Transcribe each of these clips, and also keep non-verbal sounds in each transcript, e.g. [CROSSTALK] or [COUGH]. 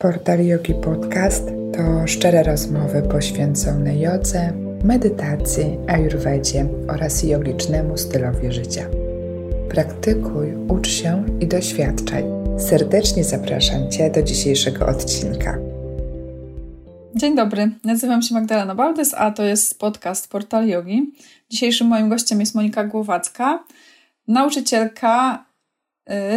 Portal Yogi Podcast to szczere rozmowy poświęcone jodze, medytacji, ayurvedzie oraz jogicznemu stylowi życia. Praktykuj, ucz się i doświadczaj. Serdecznie zapraszam Cię do dzisiejszego odcinka. Dzień dobry, nazywam się Magdalena Baldys, a to jest podcast Portal Yogi. Dzisiejszym moim gościem jest Monika Głowacka, nauczycielka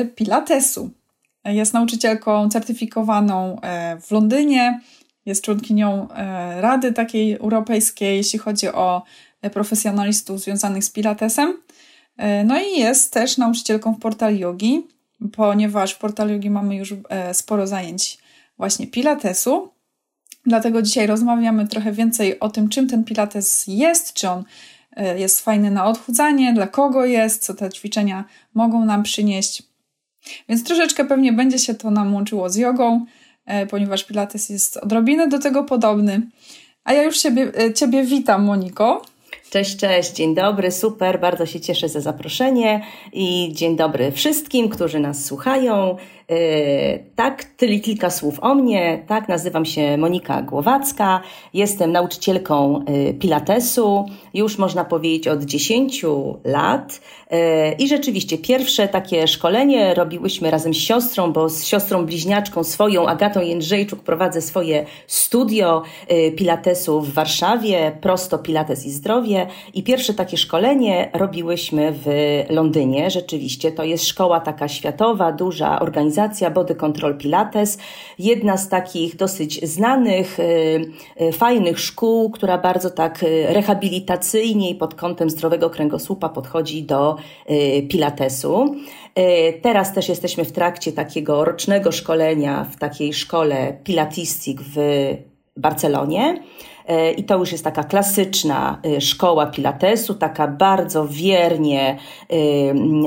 y, Pilatesu. Jest nauczycielką certyfikowaną e, w Londynie, jest członkinią e, Rady takiej europejskiej, jeśli chodzi o e, profesjonalistów związanych z Pilatesem. No i jest też nauczycielką w Portal Yogi, ponieważ w Portal Yogi mamy już sporo zajęć właśnie Pilatesu. Dlatego dzisiaj rozmawiamy trochę więcej o tym, czym ten Pilates jest, czy on jest fajny na odchudzanie, dla kogo jest, co te ćwiczenia mogą nam przynieść. Więc troszeczkę pewnie będzie się to nam łączyło z jogą, e, ponieważ Pilates jest odrobinę do tego podobny. A ja już ciebie, e, ciebie witam, Moniko. Cześć, cześć, dzień dobry, super, bardzo się cieszę za zaproszenie i dzień dobry wszystkim, którzy nas słuchają. E, tak, tyle kilka słów o mnie. Tak, nazywam się Monika Głowacka. Jestem nauczycielką e, Pilatesu, już można powiedzieć od 10 lat. E, I rzeczywiście pierwsze takie szkolenie robiłyśmy razem z siostrą, bo z siostrą bliźniaczką swoją, Agatą Jędrzejczuk, prowadzę swoje studio Pilatesu w Warszawie, prosto Pilates i zdrowie. I pierwsze takie szkolenie robiłyśmy w Londynie. Rzeczywiście to jest szkoła taka światowa, duża organizacja organizacja Body Control Pilates, jedna z takich dosyć znanych, y, y, fajnych szkół, która bardzo tak y, rehabilitacyjnie i pod kątem zdrowego kręgosłupa podchodzi do Pilatesu. Teraz też jesteśmy w trakcie takiego rocznego szkolenia w takiej szkole Pilatistic w Barcelonie. E, I to już jest taka klasyczna e, szkoła Pilatesu, taka bardzo wiernie e,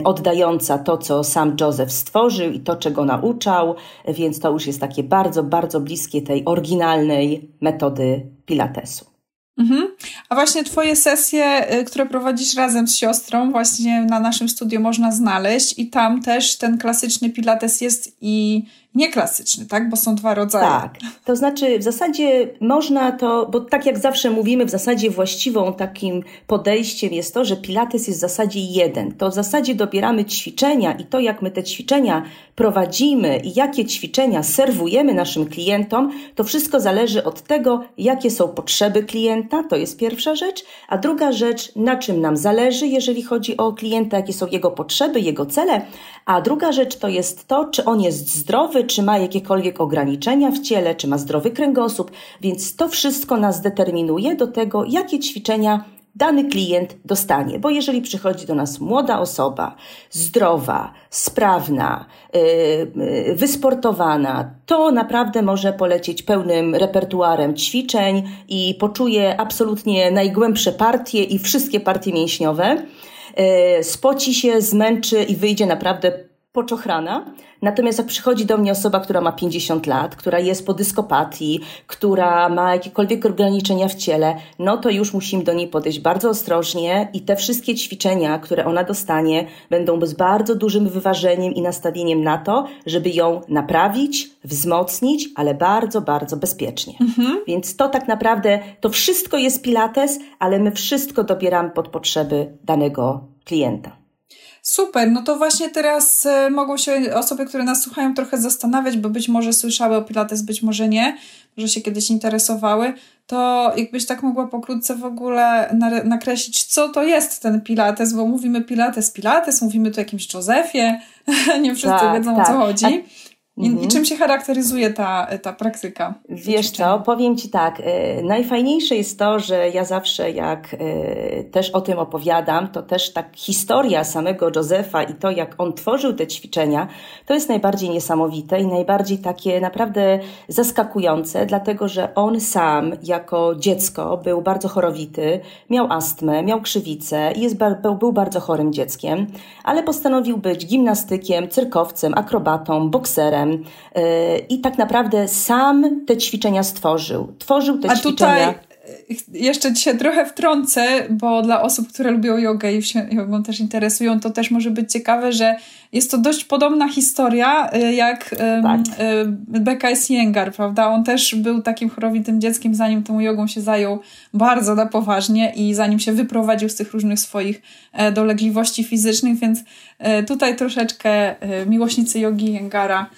oddająca to, co sam Joseph stworzył i to, czego nauczał, więc to już jest takie bardzo, bardzo bliskie tej oryginalnej metody Pilatesu. Mhm. A właśnie Twoje sesje, które prowadzisz razem z siostrą, właśnie na naszym studiu można znaleźć, i tam też ten klasyczny Pilates jest i nieklasyczny, tak? Bo są dwa rodzaje. Tak. To znaczy, w zasadzie można to, bo tak jak zawsze mówimy, w zasadzie właściwą takim podejściem jest to, że Pilates jest w zasadzie jeden. To w zasadzie dobieramy ćwiczenia i to, jak my te ćwiczenia prowadzimy i jakie ćwiczenia serwujemy naszym klientom, to wszystko zależy od tego, jakie są potrzeby klienta, to jest pierwsza rzecz, a druga rzecz, na czym nam zależy, jeżeli chodzi o klienta, jakie są jego potrzeby, jego cele, a druga rzecz to jest to, czy on jest zdrowy, czy ma jakiekolwiek ograniczenia w ciele, czy ma zdrowy kręgosłup, więc to wszystko nas determinuje do tego, jakie ćwiczenia dany klient dostanie. Bo jeżeli przychodzi do nas młoda osoba, zdrowa, sprawna, yy, wysportowana, to naprawdę może polecieć pełnym repertuarem ćwiczeń i poczuje absolutnie najgłębsze partie i wszystkie partie mięśniowe. Yy, spoci się, zmęczy i wyjdzie naprawdę poczochrana. Natomiast jak przychodzi do mnie osoba, która ma 50 lat, która jest po dyskopatii, która ma jakiekolwiek ograniczenia w ciele, no to już musimy do niej podejść bardzo ostrożnie i te wszystkie ćwiczenia, które ona dostanie, będą z bardzo dużym wyważeniem i nastawieniem na to, żeby ją naprawić, wzmocnić, ale bardzo, bardzo bezpiecznie. Mhm. Więc to tak naprawdę, to wszystko jest Pilates, ale my wszystko dobieramy pod potrzeby danego klienta. Super, no to właśnie teraz e, mogą się osoby, które nas słuchają, trochę zastanawiać, bo być może słyszały o Pilates, być może nie, że się kiedyś interesowały. To jakbyś tak mogła pokrótce w ogóle nakreślić, co to jest ten Pilates, bo mówimy Pilates, Pilates, mówimy tu o jakimś Josephie, [LAUGHS] nie wszyscy tak, wiedzą tak. o co chodzi. A i, mhm. I, czym się charakteryzuje ta, ta praktyka? Wiesz co, powiem Ci tak, y, najfajniejsze jest to, że ja zawsze jak y, też o tym opowiadam, to też tak historia samego Józefa i to, jak on tworzył te ćwiczenia, to jest najbardziej niesamowite i najbardziej takie naprawdę zaskakujące, dlatego że on sam jako dziecko był bardzo chorowity, miał astmę, miał krzywicę i jest, był bardzo chorym dzieckiem, ale postanowił być gimnastykiem, cyrkowcem, akrobatą, bokserem, Y, i tak naprawdę sam te ćwiczenia stworzył. Tworzył te A ćwiczenia. Tutaj jeszcze się trochę wtrącę, bo dla osób, które lubią jogę i się jogą też interesują, to też może być ciekawe, że jest to dość podobna historia y, jak tak. Becca Siengar, prawda? On też był takim chorowitym dzieckiem, zanim tą jogą się zajął bardzo na poważnie i zanim się wyprowadził z tych różnych swoich e, dolegliwości fizycznych, więc e, tutaj troszeczkę e, miłośnicy jogi Jengara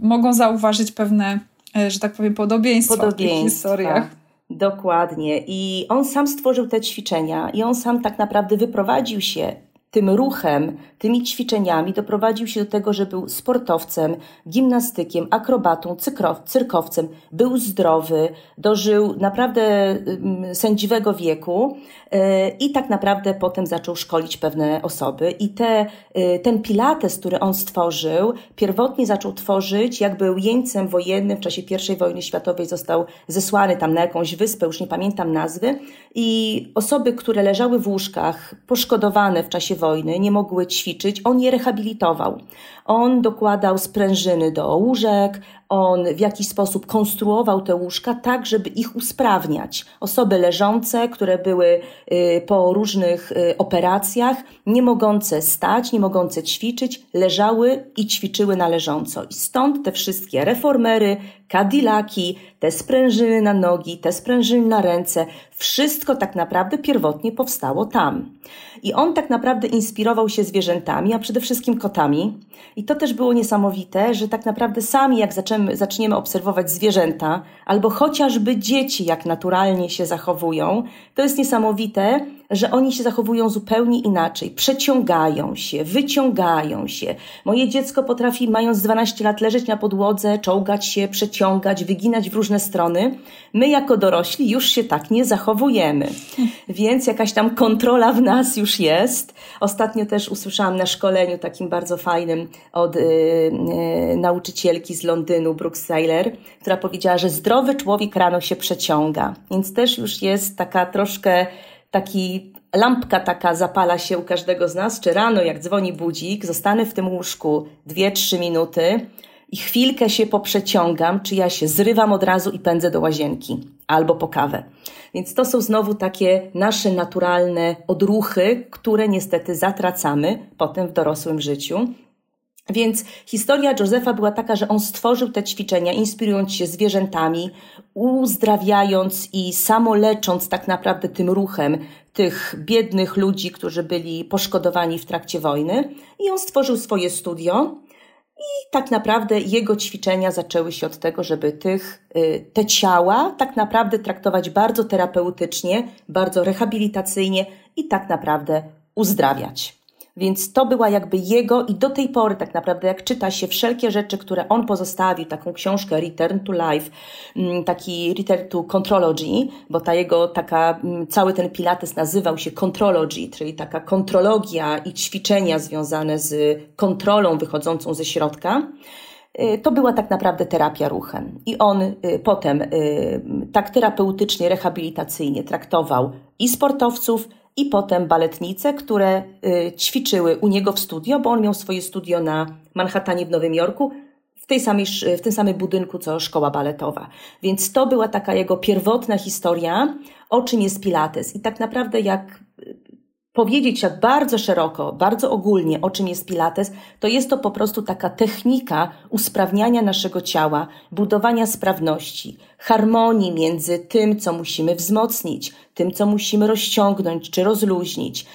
mogą zauważyć pewne, że tak powiem, podobieństwa, podobieństwa. w tych historiach. Dokładnie. I on sam stworzył te ćwiczenia i on sam tak naprawdę wyprowadził się tym ruchem, tymi ćwiczeniami doprowadził się do tego, że był sportowcem, gimnastykiem, akrobatą, cyrkowcem, był zdrowy, dożył naprawdę sędziwego wieku e, i tak naprawdę potem zaczął szkolić pewne osoby. I te, e, ten pilates, który on stworzył, pierwotnie zaczął tworzyć, jak był jeńcem wojennym w czasie I wojny światowej, został zesłany tam na jakąś wyspę, już nie pamiętam nazwy, i osoby, które leżały w łóżkach, poszkodowane w czasie wojny, nie mogły ćwiczyć, on je rehabilitował. On dokładał sprężyny do łóżek, on w jakiś sposób konstruował te łóżka tak, żeby ich usprawniać. Osoby leżące, które były y, po różnych y, operacjach, nie mogące stać, nie mogące ćwiczyć, leżały i ćwiczyły na leżąco. I stąd te wszystkie reformery, kadilaki, te sprężyny na nogi, te sprężyny na ręce, wszystko tak naprawdę pierwotnie powstało tam. I on tak naprawdę inspirował się zwierzętami, a przede wszystkim kotami. I to też było niesamowite, że tak naprawdę sami, jak zaczniemy, obserwować zwierzęta, albo chociażby dzieci, jak naturalnie się zachowują, to jest niesamowite, że oni się zachowują zupełnie inaczej. Przeciągają się, wyciągają się. Moje dziecko potrafi, mając 12 lat, leżeć na podłodze, czołgać się, przeciągać, wyginać w różne strony. My, jako dorośli, już się tak nie zachowujemy. Więc jakaś tam kontrola w nas już jest. Ostatnio też usłyszałam na szkoleniu takim bardzo fajnym od yy, yy, nauczycielki z Londynu, Brooks Taylor, która powiedziała, że zdrowy człowiek rano się przeciąga. Więc też już jest taka troszkę taki lampka taka zapala się u każdego z nas, czy rano jak dzwoni budzik, zostanę w tym łóżku dwie, trzy minuty i chwilkę się poprzeciągam, czy ja się zrywam od razu i pędzę do łazienki albo po kawę. Więc to są znowu takie nasze naturalne odruchy, które niestety zatracamy potem w dorosłym życiu. Więc historia Józefa była taka, że on stworzył te ćwiczenia, inspirując się zwierzętami, uzdrawiając i samolecząc tak naprawdę tym ruchem tych biednych ludzi, którzy byli poszkodowani w trakcie wojny. I on stworzył swoje studio. I tak naprawdę jego ćwiczenia zaczęły się od tego, żeby tych, y, te ciała tak naprawdę traktować bardzo terapeutycznie, bardzo rehabilitacyjnie i tak naprawdę uzdrawiać. Więc to była jakby jego i do tej pory tak naprawdę jak czyta się wszelkie rzeczy, które on pozostawił, taką książkę Return to Life, mm, taki Return to Contrology, bo ta jego taka, mm, cały ten pilates nazywał się Contrology, czyli taka kontrologia i ćwiczenia związane z kontrolą wychodzącą ze środka y, to była tak naprawdę terapia ruchem. I on y, potem y, tak terapeutycznie, rehabilitacyjnie traktował i sportowców, i potem baletnice, które y, ćwiczyły u niego w studio, bo on miał swoje studio na Manhattanie w Nowym Jorku, w, tej samej, w tym samym budynku co szkoła baletowa. Więc to była taka jego pierwotna historia, o czym jest Pilates. I tak naprawdę jak powiedzieć tak bardzo szeroko, bardzo ogólnie, o czym jest Pilates, to jest to po prostu taka technika usprawniania naszego ciała, budowania sprawności, harmonii między tym, co musimy wzmocnić, tym, co musimy rozciągnąć czy rozluźnić,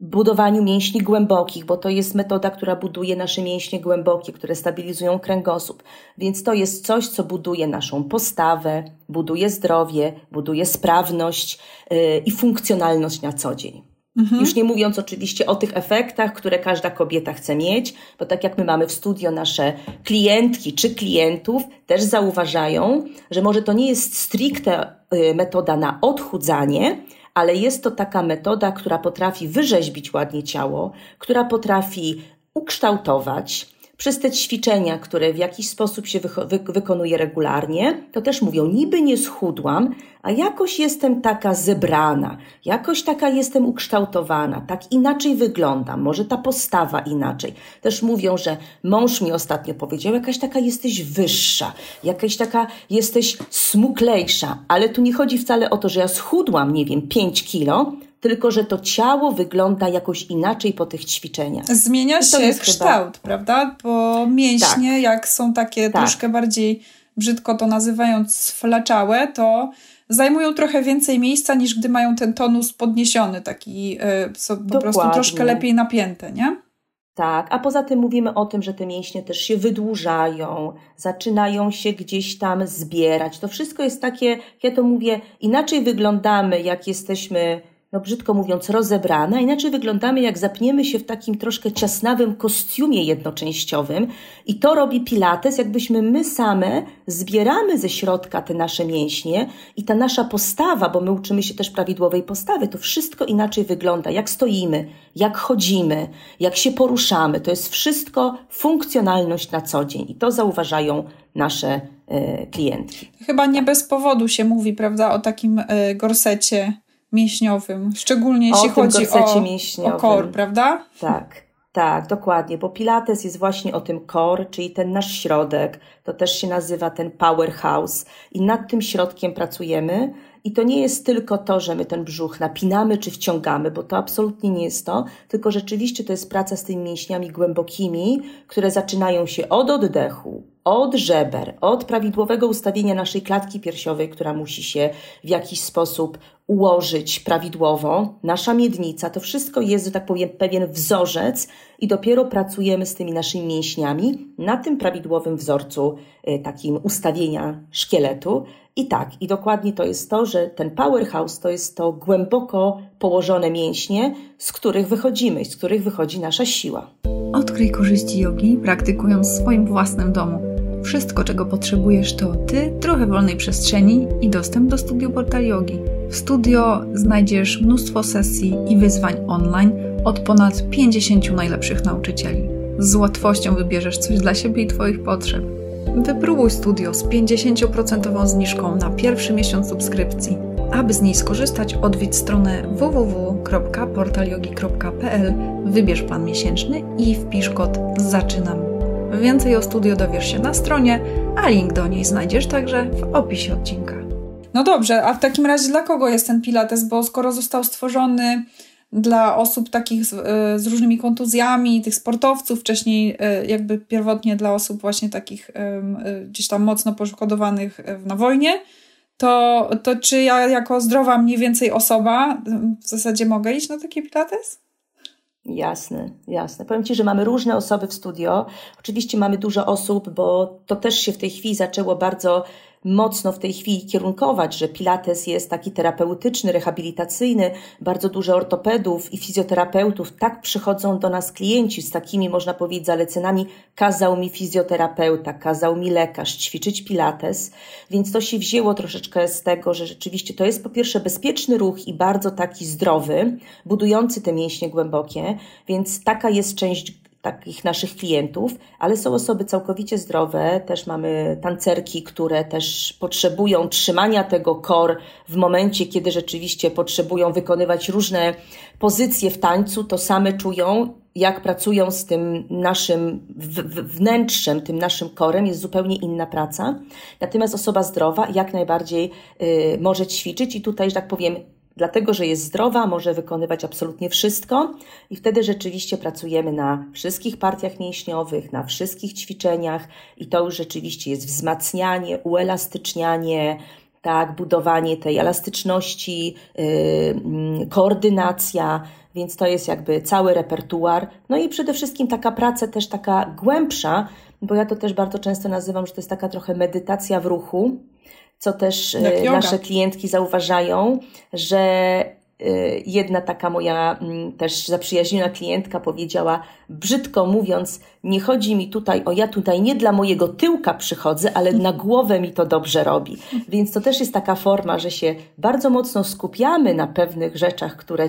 budowaniu mięśni głębokich, bo to jest metoda, która buduje nasze mięśnie głębokie, które stabilizują kręgosłup. Więc to jest coś, co buduje naszą postawę, buduje zdrowie, buduje sprawność yy, i funkcjonalność na co dzień. Mhm. Już nie mówiąc oczywiście o tych efektach, które każda kobieta chce mieć, bo tak jak my mamy w studio nasze klientki czy klientów, też zauważają, że może to nie jest stricte y, metoda na odchudzanie, ale jest to taka metoda, która potrafi wyrzeźbić ładnie ciało, która potrafi ukształtować, przez te ćwiczenia, które w jakiś sposób się wy wykonuje regularnie, to też mówią, niby nie schudłam, a jakoś jestem taka zebrana, jakoś taka jestem ukształtowana, tak inaczej wyglądam, może ta postawa inaczej. Też mówią, że mąż mi ostatnio powiedział, jakaś taka jesteś wyższa, jakaś taka jesteś smuklejsza, ale tu nie chodzi wcale o to, że ja schudłam, nie wiem, 5 kilo, tylko że to ciało wygląda jakoś inaczej po tych ćwiczeniach. Zmienia się kształt, chyba... prawda? Bo mięśnie, tak. jak są takie tak. troszkę bardziej, brzydko to nazywając, sflaczałe, to zajmują trochę więcej miejsca niż gdy mają ten tonus podniesiony, taki po Dokładnie. prostu troszkę lepiej napięte, nie? Tak, a poza tym mówimy o tym, że te mięśnie też się wydłużają, zaczynają się gdzieś tam zbierać. To wszystko jest takie, ja to mówię, inaczej wyglądamy, jak jesteśmy no brzydko mówiąc, rozebrana, inaczej wyglądamy, jak zapniemy się w takim troszkę ciasnawym kostiumie jednoczęściowym i to robi Pilates, jakbyśmy my same zbieramy ze środka te nasze mięśnie i ta nasza postawa, bo my uczymy się też prawidłowej postawy, to wszystko inaczej wygląda, jak stoimy, jak chodzimy, jak się poruszamy. To jest wszystko funkcjonalność na co dzień i to zauważają nasze y, klientki. Chyba nie bez powodu się mówi, prawda, o takim y, gorsecie mięśniowym, szczególnie jeśli chodzi o, o core, prawda? Tak. Tak, dokładnie, bo Pilates jest właśnie o tym core, czyli ten nasz środek, to też się nazywa ten powerhouse i nad tym środkiem pracujemy. I to nie jest tylko to, że my ten brzuch napinamy czy wciągamy, bo to absolutnie nie jest to, tylko rzeczywiście to jest praca z tymi mięśniami głębokimi, które zaczynają się od oddechu, od żeber, od prawidłowego ustawienia naszej klatki piersiowej, która musi się w jakiś sposób ułożyć prawidłowo, nasza miednica, to wszystko jest, że tak powiem, pewien wzorzec i dopiero pracujemy z tymi naszymi mięśniami na tym prawidłowym wzorcu y, takim ustawienia szkieletu. I tak, i dokładnie to jest to, że ten powerhouse to jest to głęboko położone mięśnie, z których wychodzimy, z których wychodzi nasza siła. Odkryj korzyści jogi, praktykując w swoim własnym domu. Wszystko, czego potrzebujesz, to ty, trochę wolnej przestrzeni i dostęp do studio Portal Yogi. W studio znajdziesz mnóstwo sesji i wyzwań online od ponad 50 najlepszych nauczycieli. Z łatwością wybierzesz coś dla siebie i Twoich potrzeb. Wypróbuj studio z 50% zniżką na pierwszy miesiąc subskrypcji. Aby z niej skorzystać, odwiedź stronę www.portalyogi.pl, wybierz plan miesięczny i wpisz kod ZAczynam Więcej o studio dowiesz się na stronie, a link do niej znajdziesz także w opisie odcinka. No dobrze, a w takim razie dla kogo jest ten Pilates? Bo skoro został stworzony dla osób takich z, e, z, różnymi kontuzjami, tych sportowców, wcześniej e, jakby pierwotnie dla osób właśnie takich e, gdzieś tam mocno poszkodowanych na wojnie, to, to czy ja jako zdrowa mniej więcej osoba w zasadzie mogę iść na taki pilates? Jasne, jasne. Powiem Ci, że mamy różne osoby w studio. Oczywiście mamy dużo osób, bo to też się w tej chwili zaczęło bardzo mocno w tej chwili kierunkować, że Pilates jest taki terapeutyczny, rehabilitacyjny. Bardzo dużo ortopedów i fizjoterapeutów tak przychodzą do nas klienci z takimi, można powiedzieć, zalecenami. Kazał mi fizjoterapeuta, kazał mi lekarz ćwiczyć Pilates, więc to się wzięło troszeczkę z tego, że rzeczywiście to jest po pierwsze bezpieczny ruch i bardzo taki zdrowy, budujący te mięśnie głębokie, więc taka jest część takich naszych klientów, ale są osoby całkowicie zdrowe. Też mamy tancerki, które też potrzebują trzymania tego kor w momencie, kiedy rzeczywiście potrzebują wykonywać różne pozycje w tańcu, to same czują, jak pracują z tym naszym wnętrzem, tym naszym korem, jest zupełnie inna praca. Natomiast osoba zdrowa jak najbardziej y, może ćwiczyć i tutaj, że tak powiem, dlatego że jest zdrowa, może wykonywać absolutnie wszystko i wtedy rzeczywiście pracujemy na wszystkich partiach mięśniowych, na wszystkich ćwiczeniach i to już rzeczywiście jest wzmacnianie, uelastycznianie, tak, budowanie tej elastyczności, yy, koordynacja, więc to jest jakby cały repertuar. No i przede wszystkim taka praca też taka głębsza, bo ja to też bardzo często nazywam, że to jest taka trochę medytacja w ruchu, co też e, nasze klientki zauważają, że e, jedna taka moja mm, też zaprzyjaźniona klientka powiedziała, brzydko mówiąc, nie chodzi mi tutaj o ja tutaj nie dla mojego tyłka przychodzę, ale na głowę mi to dobrze robi. Więc to też jest taka forma, że się bardzo mocno skupiamy na pewnych rzeczach, które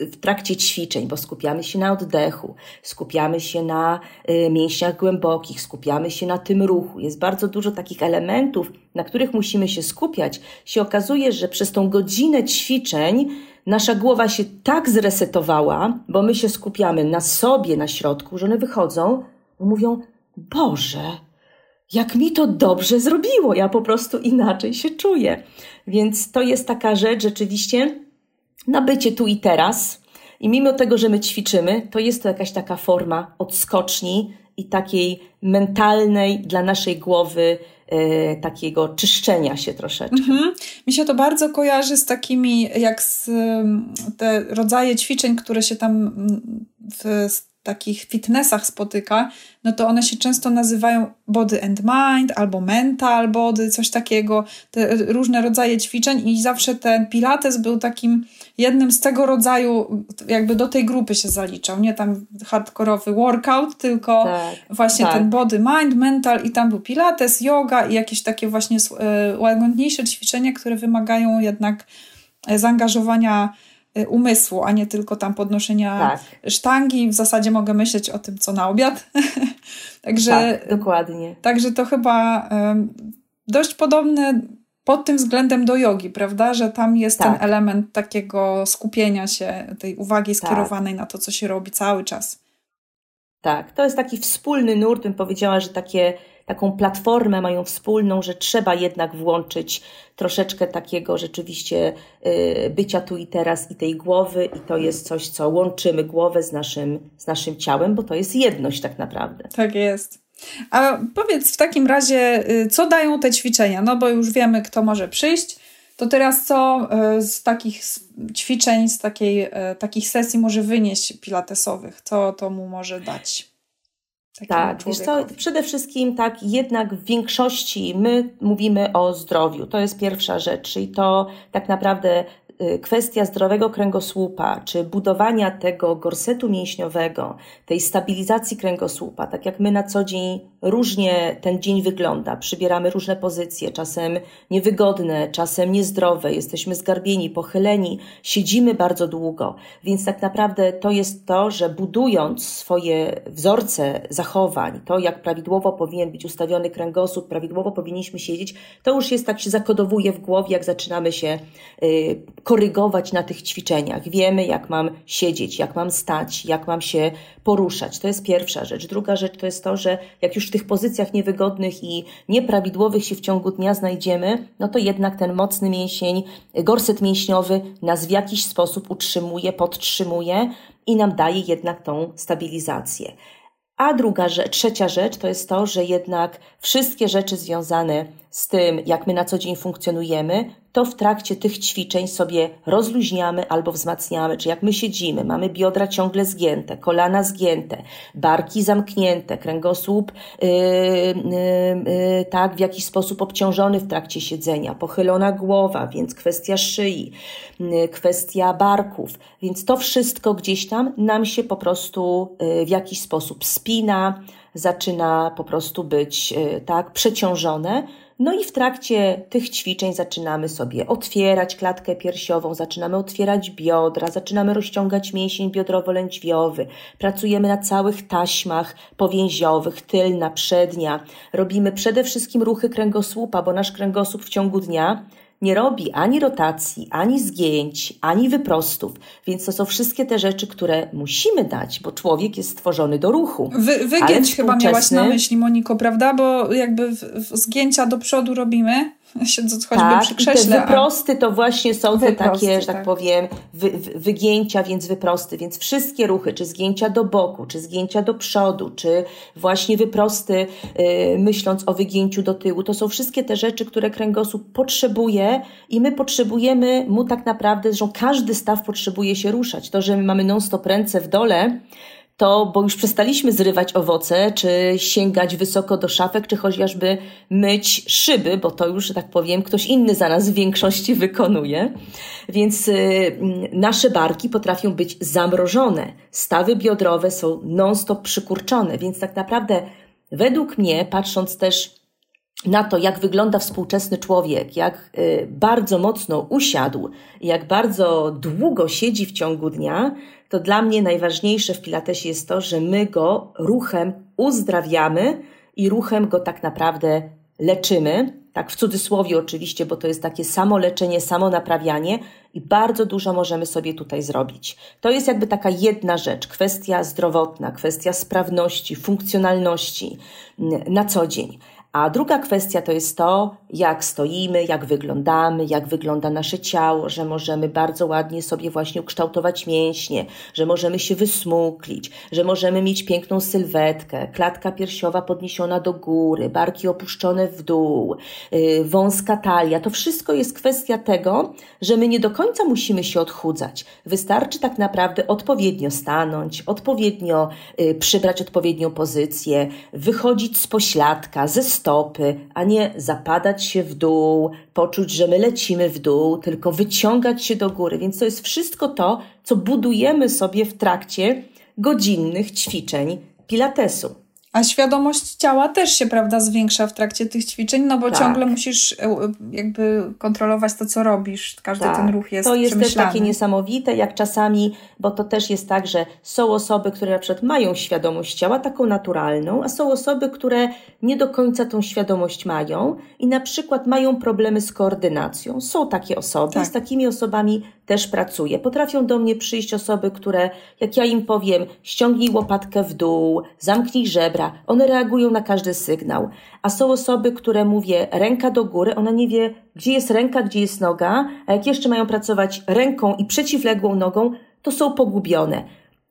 w trakcie ćwiczeń, bo skupiamy się na oddechu, skupiamy się na y, mięśniach głębokich, skupiamy się na tym ruchu. Jest bardzo dużo takich elementów, na których musimy się skupiać. Się okazuje, że przez tą godzinę ćwiczeń nasza głowa się tak zresetowała, bo my się skupiamy na sobie, na środku, że one wychodzą i mówią: Boże, jak mi to dobrze zrobiło, ja po prostu inaczej się czuję. Więc to jest taka rzecz rzeczywiście na bycie tu i teraz. I mimo tego, że my ćwiczymy, to jest to jakaś taka forma odskoczni i takiej mentalnej dla naszej głowy e, takiego czyszczenia się troszeczkę. Mhm. Mi się to bardzo kojarzy z takimi, jak z, te rodzaje ćwiczeń, które się tam w takich fitnessach spotyka, no to one się często nazywają body and mind albo mental body, coś takiego, te różne rodzaje ćwiczeń i zawsze ten pilates był takim jednym z tego rodzaju, jakby do tej grupy się zaliczał, nie tam hardkorowy workout, tylko tak, właśnie tak. ten body, mind, mental i tam był pilates, yoga i jakieś takie właśnie e, łagodniejsze ćwiczenia, które wymagają jednak e, zaangażowania umysłu, a nie tylko tam podnoszenia tak. sztangi. W zasadzie mogę myśleć o tym, co na obiad. [LAUGHS] także, tak, dokładnie. Także to chyba dość podobne pod tym względem do jogi, prawda? Że tam jest tak. ten element takiego skupienia się, tej uwagi tak. skierowanej na to, co się robi cały czas. Tak, to jest taki wspólny nurt, bym powiedziała, że takie taką platformę mają wspólną, że trzeba jednak włączyć troszeczkę takiego rzeczywiście y, bycia tu i teraz i tej głowy i to jest coś, co łączymy głowę z naszym, z naszym ciałem, bo to jest jedność tak naprawdę. Tak jest. A powiedz w takim razie, y, co dają te ćwiczenia? No bo już wiemy, kto może przyjść. To teraz co y, z takich ćwiczeń, z takiej, takich sesji może wynieść pilatesowych? Co to mu może dać? Tak, wiesz co, przede wszystkim tak, jednak w większości my mówimy o zdrowiu. To jest pierwsza rzecz i to tak naprawdę kwestia zdrowego kręgosłupa, czy budowania tego gorsetu mięśniowego, tej stabilizacji kręgosłupa, tak jak my na co dzień różnie ten dzień wygląda, przybieramy różne pozycje, czasem niewygodne, czasem niezdrowe, jesteśmy zgarbieni, pochyleni, siedzimy bardzo długo, więc tak naprawdę to jest to, że budując swoje wzorce zachowań, to jak prawidłowo powinien być ustawiony kręgosłup, prawidłowo powinniśmy siedzieć, to już jest tak się zakodowuje w głowie, jak zaczynamy się y, korygować na tych ćwiczeniach. Wiemy, jak mam siedzieć, jak mam stać, jak mam się poruszać. To jest pierwsza rzecz. Druga rzecz to jest to, że jak już w tych pozycjach niewygodnych i nieprawidłowych się w ciągu dnia znajdziemy, no to jednak ten mocny mięsień, gorset mięśniowy nas w jakiś sposób utrzymuje, podtrzymuje i nam daje jednak tą stabilizację. A druga rzecz, trzecia rzecz to jest to, że jednak wszystkie rzeczy związane z tym, jak my na co dzień funkcjonujemy, to w trakcie tych ćwiczeń sobie rozluźniamy albo wzmacniamy. Czy jak my siedzimy, mamy biodra ciągle zgięte, kolana zgięte, barki zamknięte, kręgosłup yy, yy, yy, tak w jakiś sposób obciążony w trakcie siedzenia, pochylona głowa, więc kwestia szyi, yy, kwestia barków. Więc to wszystko gdzieś tam nam się po prostu yy, w jakiś sposób spina, zaczyna po prostu być yy, tak przeciążone no i w trakcie tych ćwiczeń zaczynamy sobie otwierać klatkę piersiową, zaczynamy otwierać biodra, zaczynamy rozciągać mięsień biodrowo-lędźwiowy, pracujemy na całych taśmach powięziowych, tylna, przednia. Robimy przede wszystkim ruchy kręgosłupa, bo nasz kręgosłup w ciągu dnia nie robi ani rotacji, ani zgięć, ani wyprostów, więc to są wszystkie te rzeczy, które musimy dać, bo człowiek jest stworzony do ruchu. Wy, wygięć chyba miałaś na myśli, Moniko, prawda? Bo jakby w, w zgięcia do przodu robimy, siedząc choćby tak, przy krześle. te wyprosty to właśnie są te takie, że tak, tak powiem, wy, wygięcia, więc wyprosty, więc wszystkie ruchy, czy zgięcia do boku, czy zgięcia do przodu, czy właśnie wyprosty, yy, myśląc o wygięciu do tyłu, to są wszystkie te rzeczy, które kręgosłup potrzebuje i my potrzebujemy mu tak naprawdę, że każdy staw potrzebuje się ruszać. To, że my mamy non-stop ręce w dole, to bo już przestaliśmy zrywać owoce, czy sięgać wysoko do szafek, czy chociażby myć szyby, bo to już, że tak powiem, ktoś inny za nas w większości wykonuje. Więc y, nasze barki potrafią być zamrożone. Stawy biodrowe są non-stop przykurczone, więc tak naprawdę według mnie, patrząc też na to, jak wygląda współczesny człowiek, jak y, bardzo mocno usiadł, jak bardzo długo siedzi w ciągu dnia, to dla mnie najważniejsze w Pilatesie jest to, że my go ruchem uzdrawiamy i ruchem go tak naprawdę leczymy. Tak w cudzysłowie oczywiście, bo to jest takie samo leczenie, samo naprawianie i bardzo dużo możemy sobie tutaj zrobić. To jest jakby taka jedna rzecz, kwestia zdrowotna, kwestia sprawności, funkcjonalności na co dzień. A druga kwestia to jest to, jak stoimy, jak wyglądamy, jak wygląda nasze ciało, że możemy bardzo ładnie sobie właśnie ukształtować mięśnie, że możemy się wysmuklić, że możemy mieć piękną sylwetkę, klatka piersiowa podniesiona do góry, barki opuszczone w dół, yy, wąska talia. To wszystko jest kwestia tego, że my nie do końca musimy się odchudzać. Wystarczy tak naprawdę odpowiednio stanąć, odpowiednio yy, przybrać odpowiednią pozycję, wychodzić z pośladka, ze stopy, a nie zapadać się w dół, poczuć, że my lecimy w dół, tylko wyciągać się do góry. Więc to jest wszystko to, co budujemy sobie w trakcie godzinnych ćwiczeń Pilatesu. A świadomość ciała też się, prawda, zwiększa w trakcie tych ćwiczeń, no bo tak. ciągle musisz e, jakby kontrolować to, co robisz. Każdy tak. ten ruch jest To jest też takie niesamowite, jak czasami, bo to też jest tak, że są osoby, które na przykład mają świadomość ciała, taką naturalną, a są osoby, które nie do końca tą świadomość mają i na przykład mają problemy z koordynacją. Są takie osoby, tak. z takimi osobami też pracuję. Potrafią do mnie przyjść osoby, które, jak ja im powiem, ściągnij łopatkę w dół, zamknij żebra, one reagują na każdy sygnał. A są osoby, które mówię ręka do góry, ona nie wie, gdzie jest ręka, gdzie jest noga, a jak jeszcze mają pracować ręką i przeciwległą nogą, to są pogubione.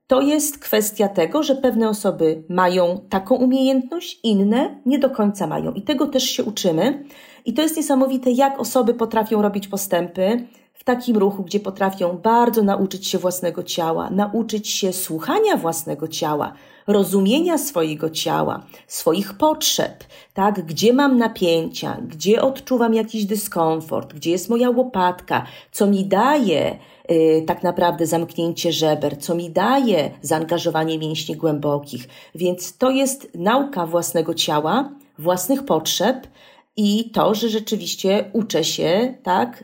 To jest kwestia tego, że pewne osoby mają taką umiejętność, inne nie do końca mają. I tego też się uczymy. I to jest niesamowite, jak osoby potrafią robić postępy, takim ruchu, gdzie potrafią bardzo nauczyć się własnego ciała, nauczyć się słuchania własnego ciała, rozumienia swojego ciała, swoich potrzeb, tak, gdzie mam napięcia, gdzie odczuwam jakiś dyskomfort, gdzie jest moja łopatka, co mi daje yy, tak naprawdę zamknięcie żeber, co mi daje zaangażowanie mięśni głębokich. Więc to jest nauka własnego ciała, własnych potrzeb i to, że rzeczywiście uczę się, tak,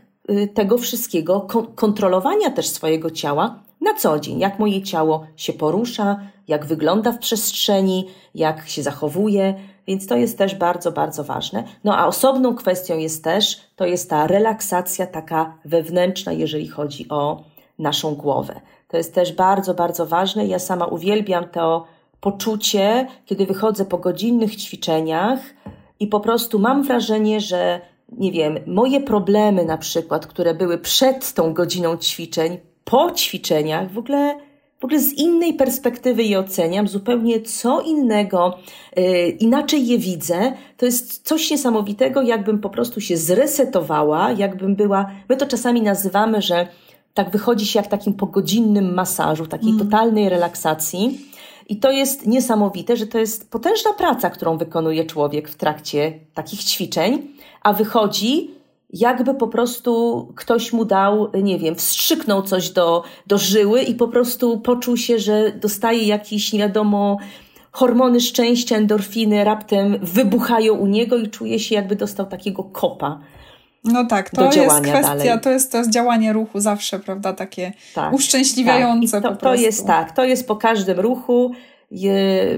tego wszystkiego, kontrolowania też swojego ciała na co dzień, jak moje ciało się porusza, jak wygląda w przestrzeni, jak się zachowuje, więc to jest też bardzo, bardzo ważne. No a osobną kwestią jest też, to jest ta relaksacja taka wewnętrzna, jeżeli chodzi o naszą głowę. To jest też bardzo, bardzo ważne. Ja sama uwielbiam to poczucie, kiedy wychodzę po godzinnych ćwiczeniach i po prostu mam wrażenie, że nie wiem, moje problemy na przykład, które były przed tą godziną ćwiczeń, po ćwiczeniach, w ogóle, w ogóle z innej perspektywy je oceniam, zupełnie co innego, yy, inaczej je widzę. To jest coś niesamowitego, jakbym po prostu się zresetowała, jakbym była, my to czasami nazywamy, że tak wychodzi się jak takim pogodzinnym masażu, takiej mm. totalnej relaksacji. I to jest niesamowite, że to jest potężna praca, którą wykonuje człowiek w trakcie takich ćwiczeń, a wychodzi, jakby po prostu ktoś mu dał, nie wiem, wstrzyknął coś do, do żyły i po prostu poczuł się, że dostaje jakiś, nie wiadomo, hormony szczęścia, endorfiny raptem wybuchają u niego i czuje się, jakby dostał takiego kopa. No tak, to jest kwestia, dalej. to jest, to jest działanie ruchu zawsze, prawda, takie tak, uszczęśliwiające tak. to, to jest tak, to jest po każdym ruchu,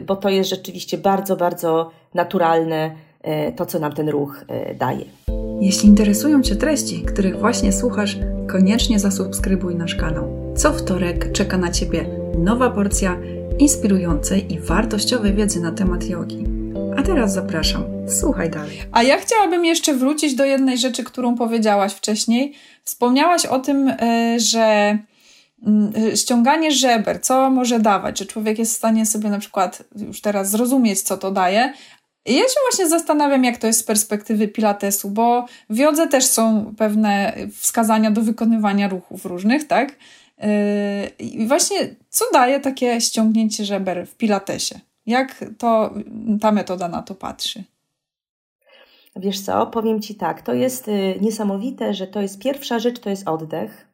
bo to jest rzeczywiście bardzo, bardzo naturalne to, co nam ten ruch e, daje. Jeśli interesują Cię treści, których właśnie słuchasz, koniecznie zasubskrybuj nasz kanał. Co wtorek czeka na Ciebie nowa porcja inspirującej i wartościowej wiedzy na temat jogi. A teraz zapraszam, słuchaj dalej. A ja chciałabym jeszcze wrócić do jednej rzeczy, którą powiedziałaś wcześniej. Wspomniałaś o tym, e, że mm, ściąganie żeber, co może dawać, że człowiek jest w stanie sobie na przykład już teraz zrozumieć, co to daje. Ja się właśnie zastanawiam, jak to jest z perspektywy pilatesu, bo w jodze też są pewne wskazania do wykonywania ruchów różnych, tak? E, I właśnie co daje takie ściągnięcie żeber w pilatesie? Jak to ta metoda na to patrzy? Wiesz co, powiem Ci tak, to jest y, niesamowite, że to jest pierwsza rzecz, to jest oddech.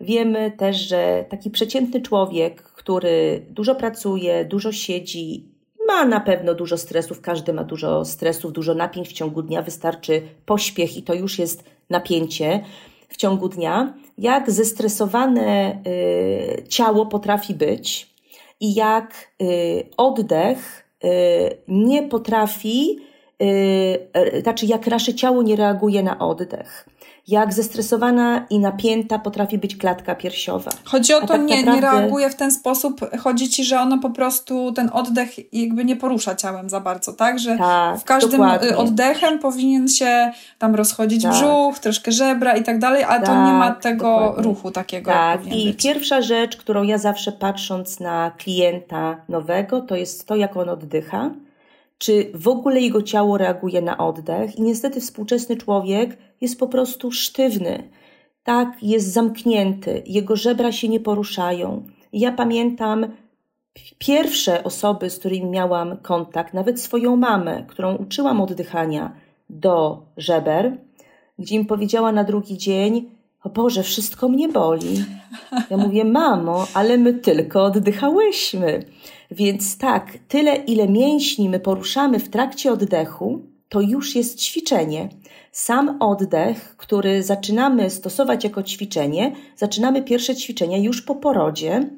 Wiemy też, że taki przeciętny człowiek, który dużo pracuje, dużo siedzi, ma na pewno dużo stresów, każdy ma dużo stresów, dużo napięć w ciągu dnia, wystarczy pośpiech i to już jest napięcie w ciągu dnia. Jak zestresowane y, ciało potrafi być i jak y, oddech y, nie potrafi, y, znaczy jak nasze ciało nie reaguje na oddech jak zestresowana i napięta potrafi być klatka piersiowa. Chodzi o to, tak nie, naprawdę... nie reaguje w ten sposób, chodzi ci, że ona po prostu ten oddech jakby nie porusza ciałem za bardzo, tak? Że tak, w każdym dokładnie. oddechem powinien się tam rozchodzić tak. brzuch, troszkę żebra i tak dalej, ale tak, to nie ma tak, tego dokładnie. ruchu takiego. Tak, i być. pierwsza rzecz, którą ja zawsze patrząc na klienta nowego, to jest to, jak on oddycha czy w ogóle jego ciało reaguje na oddech. I niestety współczesny człowiek jest po prostu sztywny. Tak, jest zamknięty, jego żebra się nie poruszają. ja pamiętam pierwsze osoby, z którymi miałam kontakt, nawet swoją mamę, którą uczyłam oddychania do żeber, gdzie im powiedziała na drugi dzień: O Boże, wszystko mnie boli. Ja mówię: Mamo, ale my tylko oddychałyśmy. Więc tak, tyle ile mięśni my poruszamy w trakcie oddechu, to już jest ćwiczenie. Sam oddech, który zaczynamy stosować jako ćwiczenie, zaczynamy pierwsze ćwiczenia już po porodzie,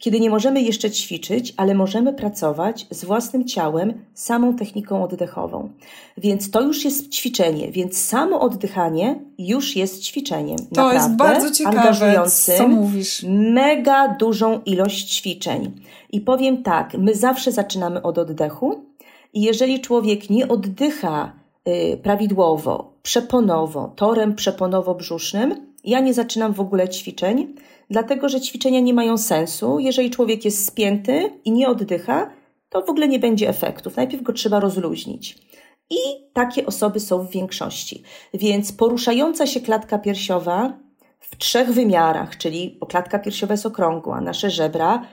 kiedy nie możemy jeszcze ćwiczyć, ale możemy pracować z własnym ciałem, samą techniką oddechową. Więc to już jest ćwiczenie, więc samo oddychanie już jest ćwiczeniem. To Naprawdę jest bardzo ciekawe, angażującym, co mówisz. Mega dużą ilość ćwiczeń. I powiem tak, my zawsze zaczynamy od oddechu i jeżeli człowiek nie oddycha y, prawidłowo, przeponowo, torem przeponowo-brzusznym, ja nie zaczynam w ogóle ćwiczeń, dlatego że ćwiczenia nie mają sensu. Jeżeli człowiek jest spięty i nie oddycha, to w ogóle nie będzie efektów. Najpierw go trzeba rozluźnić. I takie osoby są w większości. Więc poruszająca się klatka piersiowa w trzech wymiarach, czyli klatka piersiowa jest okrągła, nasze żebra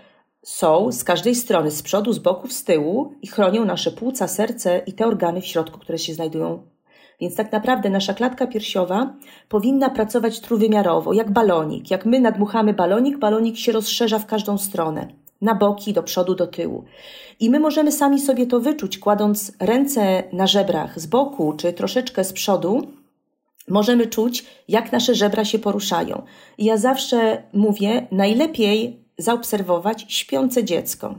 są z każdej strony, z przodu, z boku, z tyłu i chronią nasze płuca, serce i te organy w środku, które się znajdują więc tak naprawdę nasza klatka piersiowa powinna pracować trójwymiarowo, jak balonik. Jak my nadmuchamy balonik, balonik się rozszerza w każdą stronę. Na boki, do przodu, do tyłu. I my możemy sami sobie to wyczuć, kładąc ręce na żebrach z boku czy troszeczkę z przodu, możemy czuć, jak nasze żebra się poruszają. I ja zawsze mówię, najlepiej zaobserwować śpiące dziecko.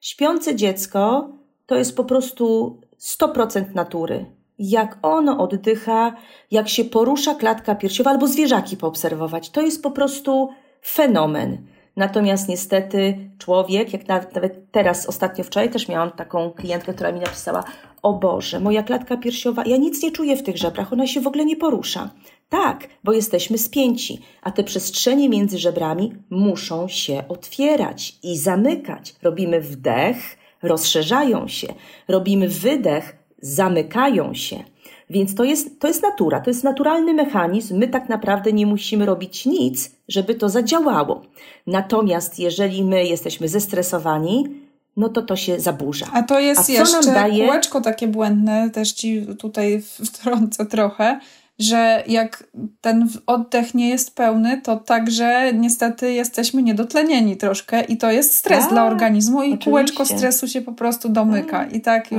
Śpiące dziecko to jest po prostu 100% natury jak ono oddycha, jak się porusza klatka piersiowa, albo zwierzaki poobserwować. To jest po prostu fenomen. Natomiast niestety człowiek, jak nawet, nawet teraz, ostatnio wczoraj też miałam taką klientkę, która mi napisała: O Boże, moja klatka piersiowa, ja nic nie czuję w tych żebrach, ona się w ogóle nie porusza. Tak, bo jesteśmy spięci, a te przestrzenie między żebrami muszą się otwierać i zamykać. Robimy wdech, rozszerzają się. Robimy wydech, zamykają się. Więc to jest, to jest natura, to jest naturalny mechanizm. My tak naprawdę nie musimy robić nic, żeby to zadziałało. Natomiast jeżeli my jesteśmy zestresowani, no to to się zaburza. A to jest A jeszcze daje... kółeczko takie błędne, też ci tutaj wtrącę trochę, że jak ten oddech nie jest pełny, to także niestety jesteśmy niedotlenieni troszkę i to jest stres tak, dla organizmu i oczywiście. kółeczko stresu się po prostu domyka. I tak, tak.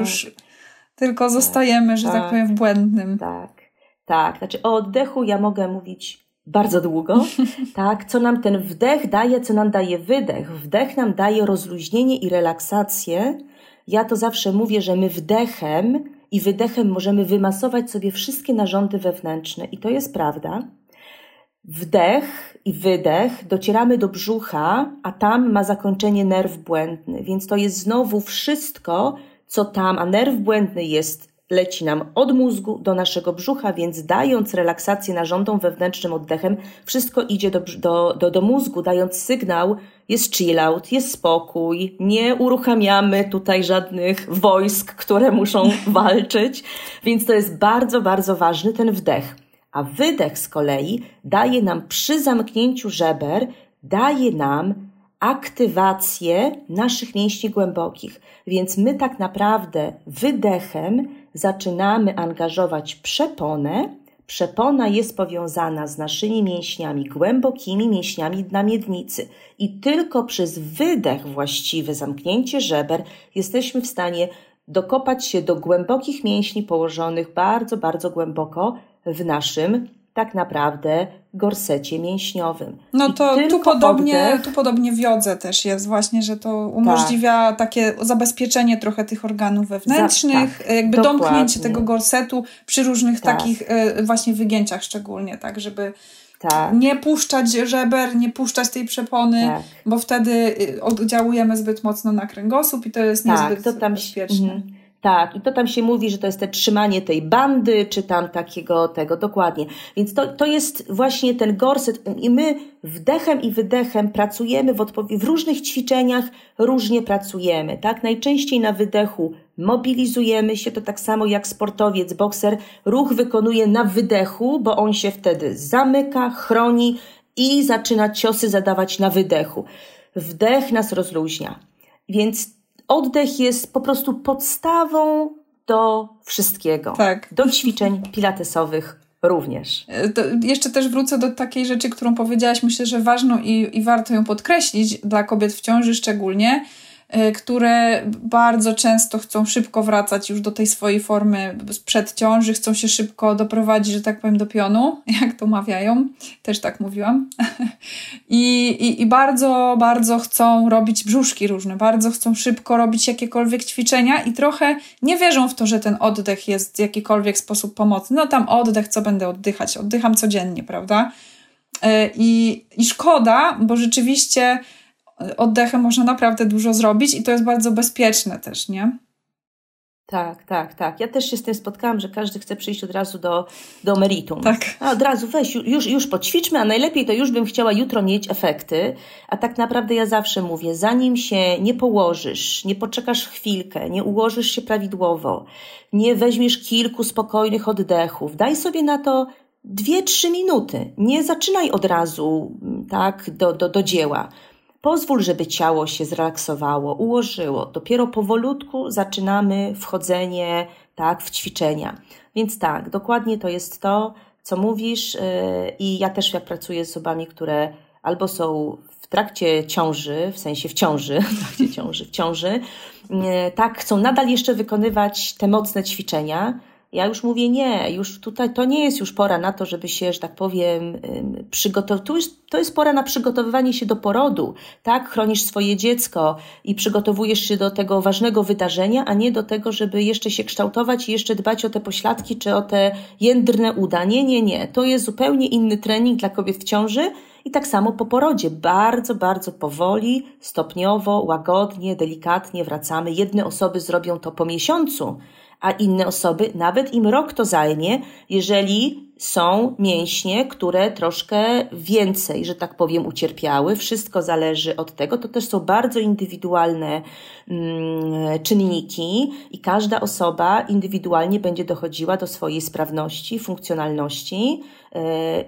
Tylko tak, zostajemy, że tak, tak powiem, w błędnym. Tak, tak. Znaczy o oddechu ja mogę mówić bardzo długo, [LAUGHS] tak? Co nam ten wdech daje, co nam daje wydech. Wdech nam daje rozluźnienie i relaksację. Ja to zawsze mówię, że my wdechem i wydechem możemy wymasować sobie wszystkie narządy wewnętrzne i to jest prawda. Wdech i wydech docieramy do brzucha, a tam ma zakończenie nerw błędny, więc to jest znowu wszystko, co tam, a nerw błędny jest, leci nam od mózgu do naszego brzucha, więc dając relaksację narządom wewnętrznym oddechem, wszystko idzie do, do, do, do mózgu, dając sygnał, jest chill out, jest spokój, nie uruchamiamy tutaj żadnych wojsk, które muszą [LAUGHS] walczyć, więc to jest bardzo, bardzo ważny ten wdech. A wydech z kolei daje nam przy zamknięciu żeber, daje nam aktywację naszych mięśni głębokich. Więc my tak naprawdę wydechem zaczynamy angażować przeponę, Przepona jest powiązana z naszymi mięśniami, głębokimi mięśniami dna miednicy i tylko przez wydech właściwy, zamknięcie żeber, jesteśmy w stanie dokopać się do głębokich mięśni położonych bardzo, bardzo głęboko w naszym tak naprawdę gorsecie mięśniowym. No to tu podobnie, oddech... tu podobnie w jodze też jest właśnie, że to umożliwia tak. takie zabezpieczenie trochę tych organów wewnętrznych, Za, tak, jakby dokładnie. domknięcie tego gorsetu przy różnych tak. takich e, właśnie wygięciach szczególnie, tak, żeby tak. nie puszczać żeber, nie puszczać tej przepony, tak. bo wtedy y, oddziałujemy zbyt mocno na kręgosłup i to jest tak, niezbyt to tam, bezpieczne. Mm, tak, i to tam się mówi, że to jest te trzymanie tej bandy, czy tam takiego tego, dokładnie. Więc to, to jest właśnie ten gorset i my wdechem i wydechem pracujemy w, w różnych ćwiczeniach, różnie pracujemy, tak? Najczęściej na wydechu mobilizujemy się, to tak samo jak sportowiec, bokser, ruch wykonuje na wydechu, bo on się wtedy zamyka, chroni i zaczyna ciosy zadawać na wydechu. Wdech nas rozluźnia. Więc oddech jest po prostu podstawą do wszystkiego. Tak. Do ćwiczeń pilatesowych również. E, to jeszcze też wrócę do takiej rzeczy, którą powiedziałaś, myślę, że ważną i, i warto ją podkreślić dla kobiet w ciąży szczególnie, które bardzo często chcą szybko wracać już do tej swojej formy sprzed ciąży, chcą się szybko doprowadzić, że tak powiem, do pionu, [LAUGHS] jak to mawiają, też tak mówiłam. [LAUGHS] I, i, I bardzo, bardzo chcą robić brzuszki różne, bardzo chcą szybko robić jakiekolwiek ćwiczenia i trochę nie wierzą w to, że ten oddech jest w jakikolwiek sposób pomocny. No tam oddech, co będę oddychać? Oddycham codziennie, prawda? Y, I, i szkoda, bo rzeczywiście oddechem można naprawdę dużo zrobić i to jest bardzo bezpieczne też, nie? Tak, tak, tak. Ja też się z tym spotkałam, że każdy chce przyjść od razu do, do meritum. Tak. A od razu weź, już, już poćwiczmy, a najlepiej to już bym chciała jutro mieć efekty. A tak naprawdę ja zawsze mówię, zanim się nie położysz, nie poczekasz chwilkę, nie ułożysz się prawidłowo, nie weźmiesz kilku spokojnych oddechów, daj sobie na to dwie, trzy minuty. Nie zaczynaj od razu tak do, do, do dzieła. Pozwól, żeby ciało się zrelaksowało, ułożyło. Dopiero powolutku zaczynamy wchodzenie tak, w ćwiczenia. Więc tak, dokładnie to jest to, co mówisz. Yy, I ja też jak pracuję z osobami, które albo są w trakcie ciąży, w sensie w ciąży, [LAUGHS] w trakcie ciąży, w ciąży, yy, tak, chcą nadal jeszcze wykonywać te mocne ćwiczenia, ja już mówię nie, już tutaj to nie jest już pora na to, żeby się, że tak powiem, przygotować. To jest pora na przygotowywanie się do porodu, tak? Chronisz swoje dziecko i przygotowujesz się do tego ważnego wydarzenia, a nie do tego, żeby jeszcze się kształtować i jeszcze dbać o te pośladki czy o te jędrne uda. Nie, nie, nie. To jest zupełnie inny trening dla kobiet w ciąży. I tak samo po porodzie, bardzo, bardzo powoli, stopniowo, łagodnie, delikatnie wracamy. Jedne osoby zrobią to po miesiącu, a inne osoby nawet im rok to zajmie, jeżeli są mięśnie, które troszkę więcej, że tak powiem, ucierpiały. Wszystko zależy od tego. To też są bardzo indywidualne mm, czynniki i każda osoba indywidualnie będzie dochodziła do swojej sprawności, funkcjonalności yy,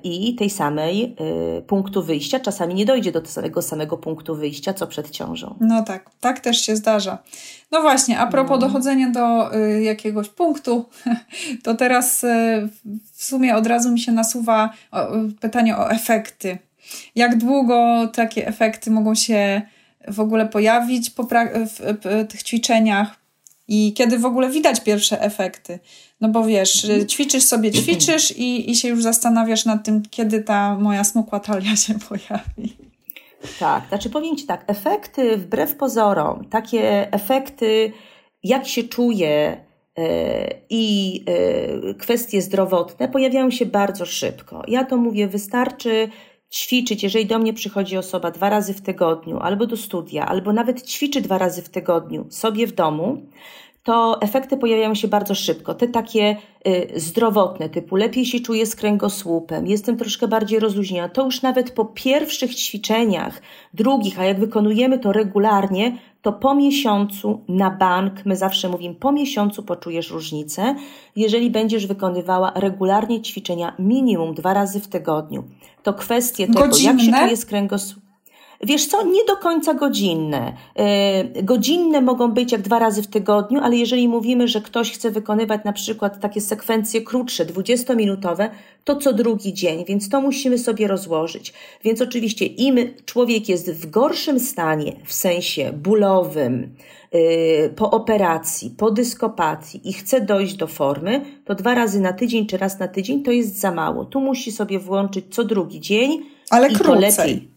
i tej samej yy, punktu wyjścia. Czasami nie dojdzie do tego samego punktu wyjścia, co przed ciążą. No tak, tak też się zdarza. No właśnie, a propos no. dochodzenia do y, jakiegoś punktu, [LAUGHS] to teraz y, w sumie od razu mi się nasuwa pytanie o efekty. Jak długo takie efekty mogą się w ogóle pojawić po w tych ćwiczeniach i kiedy w ogóle widać pierwsze efekty? No bo wiesz, mhm. ćwiczysz sobie, ćwiczysz i, i się już zastanawiasz nad tym, kiedy ta moja smukła talia się pojawi. Tak, znaczy powiem Ci tak, efekty wbrew pozorom, takie efekty, jak się czuję, E, i e, kwestie zdrowotne pojawiają się bardzo szybko. Ja to mówię, wystarczy ćwiczyć, jeżeli do mnie przychodzi osoba dwa razy w tygodniu, albo do studia, albo nawet ćwiczy dwa razy w tygodniu sobie w domu, to efekty pojawiają się bardzo szybko. Te takie y, zdrowotne, typu lepiej się czuję z kręgosłupem, jestem troszkę bardziej rozluźniona. To już nawet po pierwszych ćwiczeniach, drugich, a jak wykonujemy to regularnie, to po miesiącu na bank, my zawsze mówimy, po miesiącu poczujesz różnicę, jeżeli będziesz wykonywała regularnie ćwiczenia minimum dwa razy w tygodniu. To kwestie tego, jak się czuje z kręgosłupem Wiesz co, nie do końca godzinne. E, godzinne mogą być jak dwa razy w tygodniu, ale jeżeli mówimy, że ktoś chce wykonywać na przykład takie sekwencje krótsze, 20-minutowe, to co drugi dzień, więc to musimy sobie rozłożyć. Więc oczywiście im człowiek jest w gorszym stanie, w sensie bólowym, e, po operacji, po dyskopatii i chce dojść do formy, to dwa razy na tydzień czy raz na tydzień to jest za mało. Tu musi sobie włączyć co drugi dzień. Ale i krócej. to lepiej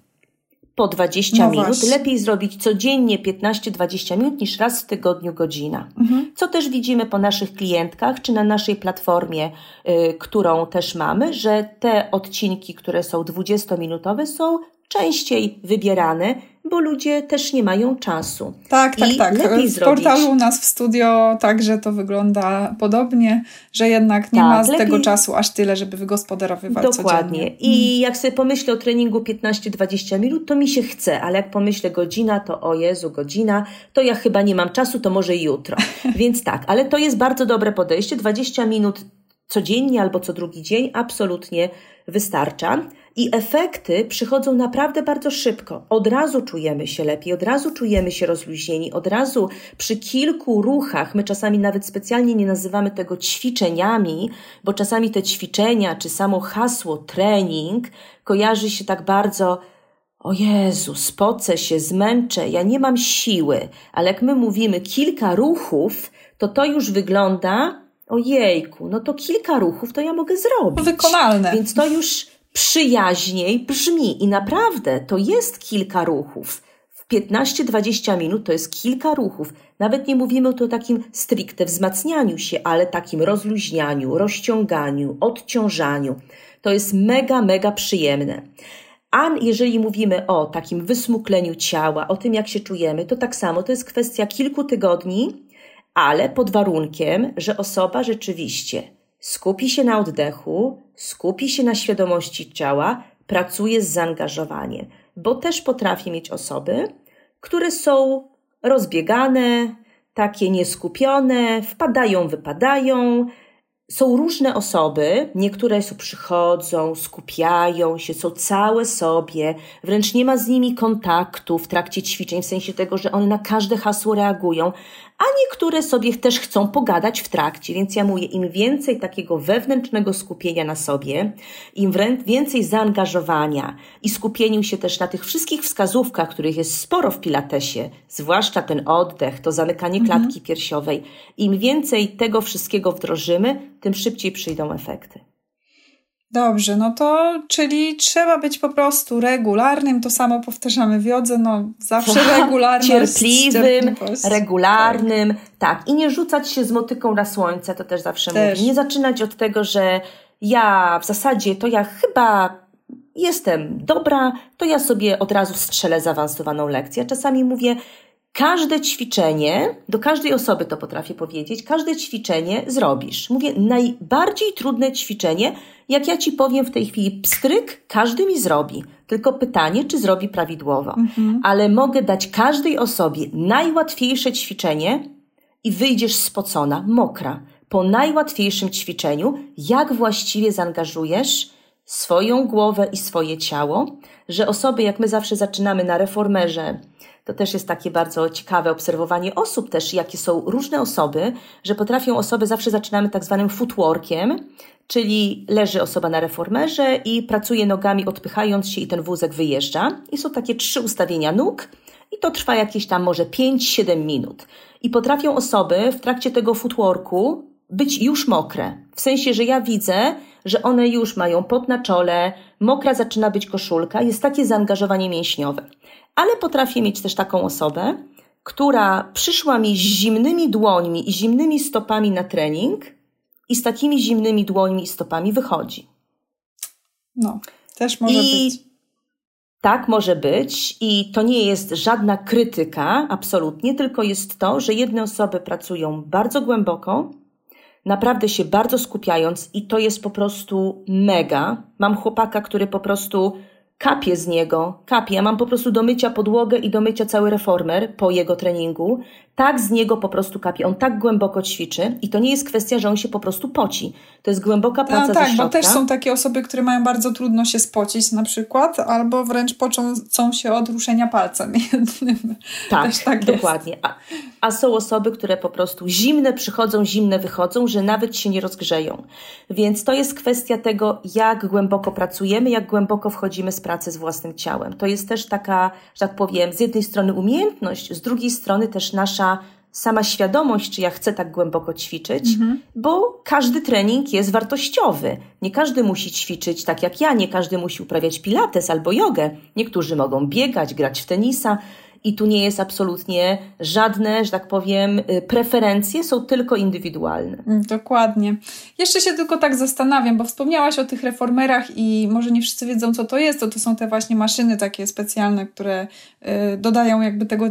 po 20 No minut. właśnie. Lepiej zrobić codziennie 15-20 minut niż raz w tygodniu godzina. Mhm. Co też widzimy po naszych klientkach, czy na naszej platformie, y, którą też mamy, że te odcinki, które są 20-minutowe, są częściej wybierane, bo ludzie też nie mają czasu. Tak, tak, I tak. lepiej W zrobić- portalu u nas w studio także to wygląda podobnie, że jednak nie Tak, ma z lepiej- tego czasu aż tyle, żeby wygospodarowywać Dokładnie. codziennie. I jak sobie pomyślę o treningu 15-20 minut, to mi się chce, ale jak pomyślę godzina, to o Jezu, godzina, to ja chyba nie mam czasu, to może jutro. [LAUGHS] Więc tak, ale to jest bardzo dobre podejście. 20 minut codziennie albo co drugi dzień absolutnie wystarcza. I efekty przychodzą naprawdę bardzo szybko. Od razu czujemy się lepiej, od razu czujemy się rozluźnieni, od razu przy kilku ruchach, my czasami nawet specjalnie nie nazywamy tego ćwiczeniami, bo czasami te ćwiczenia czy samo hasło trening kojarzy się tak bardzo o Jezu, spocę się, zmęczę, ja nie mam siły, ale jak my mówimy kilka ruchów, to to już wygląda, ojejku, no to kilka ruchów to ja mogę zrobić. Wykonalne. Więc to już przyjaźniej brzmi i naprawdę to jest kilka ruchów. W 15-20 minut to jest kilka ruchów. Nawet nie mówimy o takim stricte wzmacnianiu się, ale takim rozluźnianiu, rozciąganiu, odciążaniu. To jest mega, mega przyjemne. A jeżeli mówimy o takim wysmukleniu ciała, o tym, jak się czujemy, to tak samo to jest kwestia kilku tygodni, ale pod warunkiem, że osoba rzeczywiście skupi się na oddechu, skupi się na świadomości ciała, pracuje z zaangażowaniem, bo też potrafię mieć osoby, które są rozbiegane, takie nieskupione, wpadają, wypadają. Są różne osoby, niektóre przychodzą, skupiają się, są całe sobie, wręcz nie ma z nimi kontaktu w trakcie ćwiczeń, w sensie tego, że one na każde hasło reagują, a niektóre sobie też chcą pogadać w trakcie, więc ja mówię, im więcej takiego wewnętrznego skupienia na sobie, im wręcz więcej zaangażowania i skupieniu się też na tych wszystkich wskazówkach, których jest sporo w pilatesie, zwłaszcza ten oddech, to zamykanie klatki piersiowej, im więcej tego wszystkiego wdrożymy, tym szybciej przyjdą efekty. Dobrze, no to czyli trzeba być po prostu regularnym, to samo powtarzamy w jodze, no zawsze [LAUGHS] regularność. Cierpliwym, cierpliwość. regularnym, tak. I nie rzucać się z motyką na słońce, to też zawsze Też. mówię. Nie zaczynać od tego, że ja w zasadzie to ja chyba jestem dobra, to ja sobie od razu strzelę zaawansowaną lekcję. Czasami mówię, każde ćwiczenie, do każdej osoby to potrafię powiedzieć, każde ćwiczenie zrobisz. Mówię, najbardziej trudne ćwiczenie, jak ja ci powiem w tej chwili pstryk, każdy mi zrobi. Tylko pytanie, czy zrobi prawidłowo. Ale mogę dać każdej osobie najłatwiejsze ćwiczenie i wyjdziesz spocona, mokra. Po najłatwiejszym ćwiczeniu, jak właściwie zaangażujesz swoją głowę i swoje ciało, że osoby, jak my zawsze zaczynamy na reformerze, to też jest takie bardzo ciekawe obserwowanie osób też, jakie są różne osoby, że potrafią osoby, zawsze zaczynamy tak zwanym footworkiem, czyli leży osoba na reformerze i pracuje nogami odpychając się i ten wózek wyjeżdża. I są takie trzy ustawienia nóg i to trwa jakieś tam może 5-7 minut. I potrafią osoby w trakcie tego footworku być już mokre. W sensie, że ja widzę, że one już mają pot na czole, mokra zaczyna być koszulka, jest takie zaangażowanie mięśniowe. Ale potrafię mieć też taką osobę, która przyszła mi z zimnymi dłońmi i zimnymi stopami na trening i z takimi zimnymi dłońmi i stopami wychodzi. No, też może I być. tak może być i to nie jest żadna krytyka, absolutnie, tylko jest to, że jedne osoby pracują bardzo głęboko, naprawdę się bardzo skupiając i to jest po prostu mega. Mam chłopaka, który po prostu kapie z niego, kapie. Ja mam po prostu do mycia podłogę i do mycia cały reformer po jego treningu. Tak z niego po prostu kapie. On tak głęboko ćwiczy i to nie jest kwestia, że on się po prostu poci. To jest głęboka no praca no, tak, ze bo też są takie osoby, które mają bardzo trudno się spocić na przykład, albo wręcz począcą się od ruszenia palcem [LAUGHS] jednym. Tak, tak dokładnie. A, a są osoby, które po prostu zimne przychodzą, zimne wychodzą, że nawet się nie rozgrzeją. Więc to jest kwestia tego, jak głęboko pracujemy, jak głęboko wchodzimy z pracy z własnym ciałem. To jest też taka, że tak powiem, z jednej strony umiejętność, z drugiej strony też nasza sama świadomość, czy ja chcę tak głęboko ćwiczyć, mhm. bo każdy trening jest wartościowy. Nie każdy musi ćwiczyć tak jak ja, nie każdy musi uprawiać pilates albo jogę. Niektórzy mogą biegać, grać w tenisa, i tu nie jest absolutnie żadne, że tak powiem, y, preferencje, są tylko indywidualne. Mm, dokładnie. Jeszcze się tylko tak zastanawiam, bo wspomniałaś o tych reformerach i może nie wszyscy wiedzą, co to jest. To, to są te właśnie maszyny takie specjalne, które y, dodają jakby tego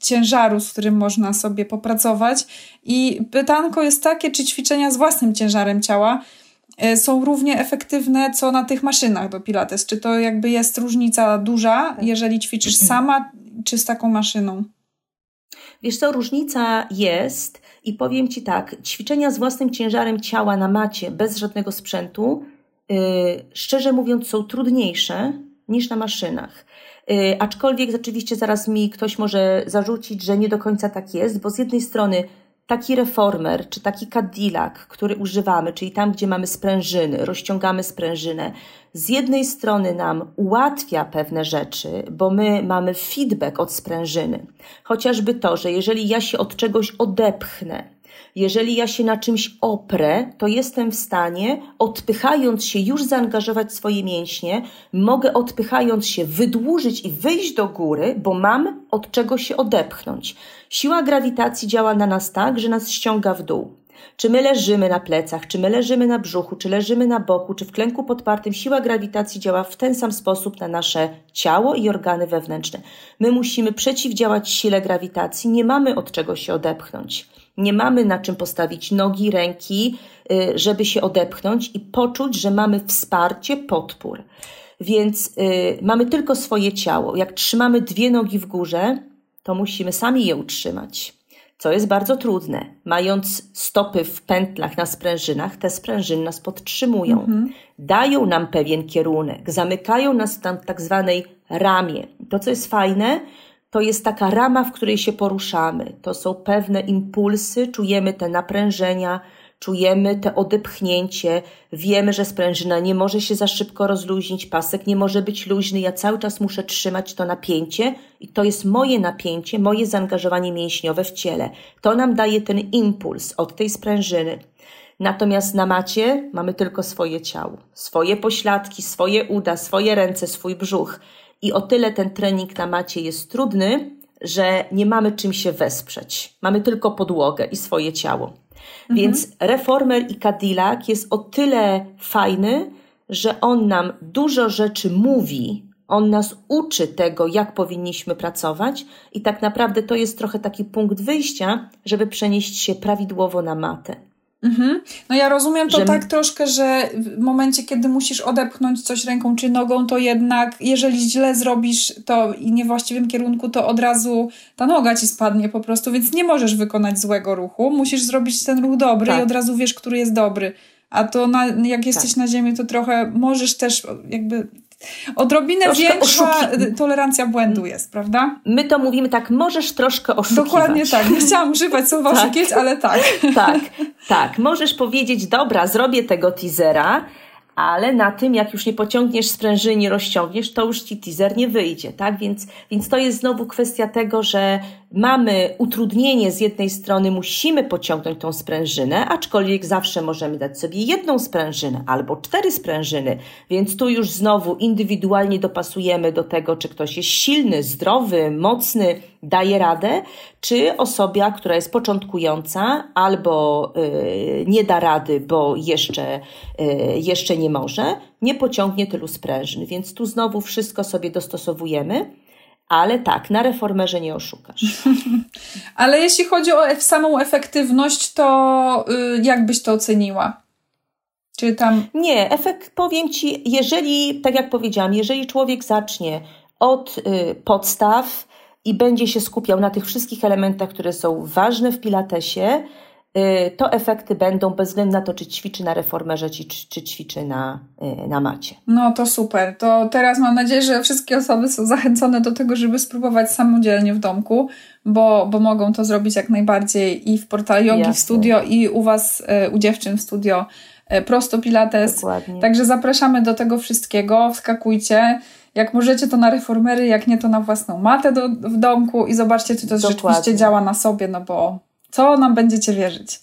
ciężaru, z którym można sobie popracować. I pytanko jest takie, czy ćwiczenia z własnym ciężarem ciała y, są równie efektywne, co na tych maszynach do Pilates? Czy to jakby jest różnica duża, jeżeli ćwiczysz sama, czy z taką maszyną? Wiesz co, różnica jest i powiem Ci tak, ćwiczenia z własnym ciężarem ciała na macie, bez żadnego sprzętu, yy, szczerze mówiąc są trudniejsze niż na maszynach. Yy, aczkolwiek oczywiście zaraz mi ktoś może zarzucić, że nie do końca tak jest, bo z jednej strony taki reformer, czy taki Cadillac, który używamy, czyli tam, gdzie mamy sprężyny, rozciągamy sprężynę, z jednej strony nam ułatwia pewne rzeczy, bo my mamy feedback od sprężyny. Chociażby to, że jeżeli ja się od czegoś odepchnę, jeżeli ja się na czymś oprę, to jestem w stanie, odpychając się, już zaangażować swoje mięśnie, mogę odpychając się wydłużyć i wyjść do góry, bo mam od czego się odepchnąć. Siła grawitacji działa na nas tak, że nas ściąga w dół. Czy my leżymy na plecach, czy my leżymy na brzuchu, czy leżymy na boku, czy w klęku podpartym, siła grawitacji działa w ten sam sposób na nasze ciało i organy wewnętrzne. My musimy przeciwdziałać sile grawitacji, nie mamy od czego się odepchnąć. Nie mamy na czym postawić nogi, ręki, y, żeby się odepchnąć i poczuć, że mamy wsparcie, podpór. Więc y, mamy tylko swoje ciało. Jak trzymamy dwie nogi w górze, to musimy sami je utrzymać, co jest bardzo trudne. Mając stopy w pętlach na sprężynach, te sprężyny nas podtrzymują, mhm. dają nam pewien kierunek, zamykają nas tam w tak zwanej ramie. To, co jest fajne, to jest taka rama, w której się poruszamy. To są pewne impulsy, czujemy te naprężenia, czujemy te odepchnięcie, wiemy, że sprężyna nie może się za szybko rozluźnić, pasek nie może być luźny, ja cały czas muszę trzymać to napięcie i to jest moje napięcie, moje zaangażowanie mięśniowe w ciele. To nam daje ten impuls od tej sprężyny. Natomiast na macie mamy tylko swoje ciało, swoje pośladki, swoje uda, swoje ręce, swój brzuch. I o tyle ten trening na macie jest trudny, że nie mamy czym się wesprzeć. Mamy tylko podłogę i swoje ciało. Mhm. Więc Reformer i Cadillac jest o tyle fajny, że on nam dużo rzeczy mówi, on nas uczy tego, jak powinniśmy pracować, i tak naprawdę to jest trochę taki punkt wyjścia, żeby przenieść się prawidłowo na matę. Mhm. No ja rozumiem to że... tak troszkę, że w momencie, kiedy musisz odepchnąć coś ręką czy nogą, to jednak jeżeli źle zrobisz to i nie w właściwym kierunku, to od razu ta noga ci spadnie po prostu, więc nie możesz wykonać złego ruchu. Musisz zrobić ten ruch dobry tak. i od razu wiesz, który jest dobry. A to na, jak jesteś tak. na ziemi, to trochę możesz też jakby Odrobinę troszkę większa oszuki... tolerancja błędu jest, prawda? My to mówimy tak, możesz troszkę oszukiwać. Dokładnie tak. Nie chciałam używać słowa tak. oszukiwać, ale tak. [LAUGHS] Tak, tak. Możesz powiedzieć, dobra, zrobię tego teasera, ale na tym, jak już nie pociągniesz sprężyny, nie rozciągniesz, to już ci teaser nie wyjdzie, tak? Więc, więc to jest znowu kwestia tego, że mamy utrudnienie z jednej strony, musimy pociągnąć tą sprężynę, aczkolwiek zawsze możemy dać sobie jedną sprężynę albo cztery sprężyny, więc tu już znowu indywidualnie dopasujemy do tego, czy ktoś jest silny, zdrowy, mocny, daje radę, czy osoba, która jest początkująca albo y, nie da rady, bo jeszcze, y, jeszcze nie może, nie pociągnie tylu sprężyn. Więc tu znowu wszystko sobie dostosowujemy. Ale tak, na reformerze nie oszukasz. [LAUGHS] Ale jeśli chodzi o samą efektywność, to y, jak byś to oceniła? Czy tam. Nie, efekt powiem ci, jeżeli, tak jak powiedziałam, jeżeli człowiek zacznie od y, podstaw, i będzie się skupiał na tych wszystkich elementach, które są ważne w Pilatesie, to efekty będą bez względu na to, czy ćwiczy na reformerze, czy, czy ćwiczy na, y, na macie. No to super. To teraz mam nadzieję, że wszystkie osoby są zachęcone do tego, żeby spróbować samodzielnie w domku, bo, bo mogą to zrobić jak najbardziej i w portal yogi Jasne. w studio, i u Was, y, u dziewczyn w studio prosto pilates. Dokładnie. Także zapraszamy do tego wszystkiego, wskakujcie. Jak możecie, to na reformery, jak nie, to na własną matę do, w domku i zobaczcie, czy to Dokładnie. rzeczywiście działa na sobie, no bo co nam będziecie wierzyć?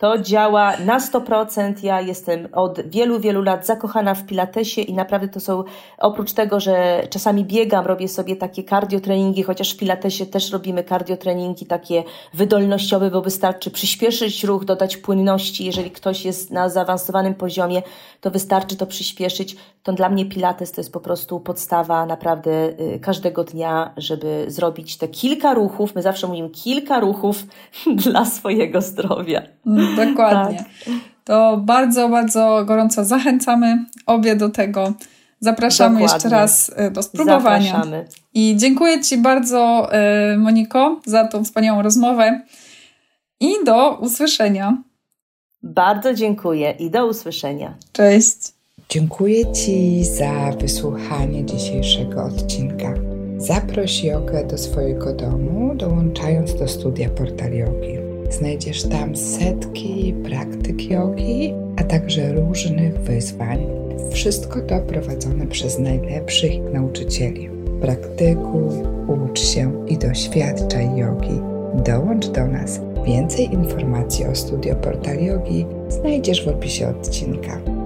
To działa na 100%. Ja jestem od wielu, wielu lat zakochana w pilatesie i naprawdę to są, oprócz tego, że czasami biegam, robię sobie takie kardiotreningi, chociaż w pilatesie też robimy kardiotreningi takie wydolnościowe, bo wystarczy przyspieszyć ruch, dodać płynności. Jeżeli ktoś jest na zaawansowanym poziomie, to wystarczy to przyspieszyć. To dla mnie pilates to jest po prostu podstawa naprawdę y, każdego dnia, żeby zrobić te kilka ruchów. My zawsze mówimy kilka ruchów [LAUGHS] dla swojego zdrowia. [LAUGHS] Dokładnie. Tak. To bardzo, bardzo gorąco zachęcamy obie do tego. Zapraszamy Dokładnie. jeszcze raz e, do spróbowania. Zapraszamy. I dziękuję Ci bardzo, e, Moniko, za tą wspaniałą rozmowę. I do usłyszenia. Bardzo dziękuję i do usłyszenia. Cześć. Dziękuję Ci za wysłuchanie dzisiejszego odcinka. Zaproś jogę do swojego domu, dołączając do studia Portal Yogi. Znajdziesz tam setki praktyk jogi, a także różnych wyzwań. Wszystko to prowadzone przez najlepszych nauczycieli. Praktykuj, ucz się i doświadczaj jogi. Dołącz do nas. Więcej informacji o studio Portal Yogi znajdziesz w opisie odcinka.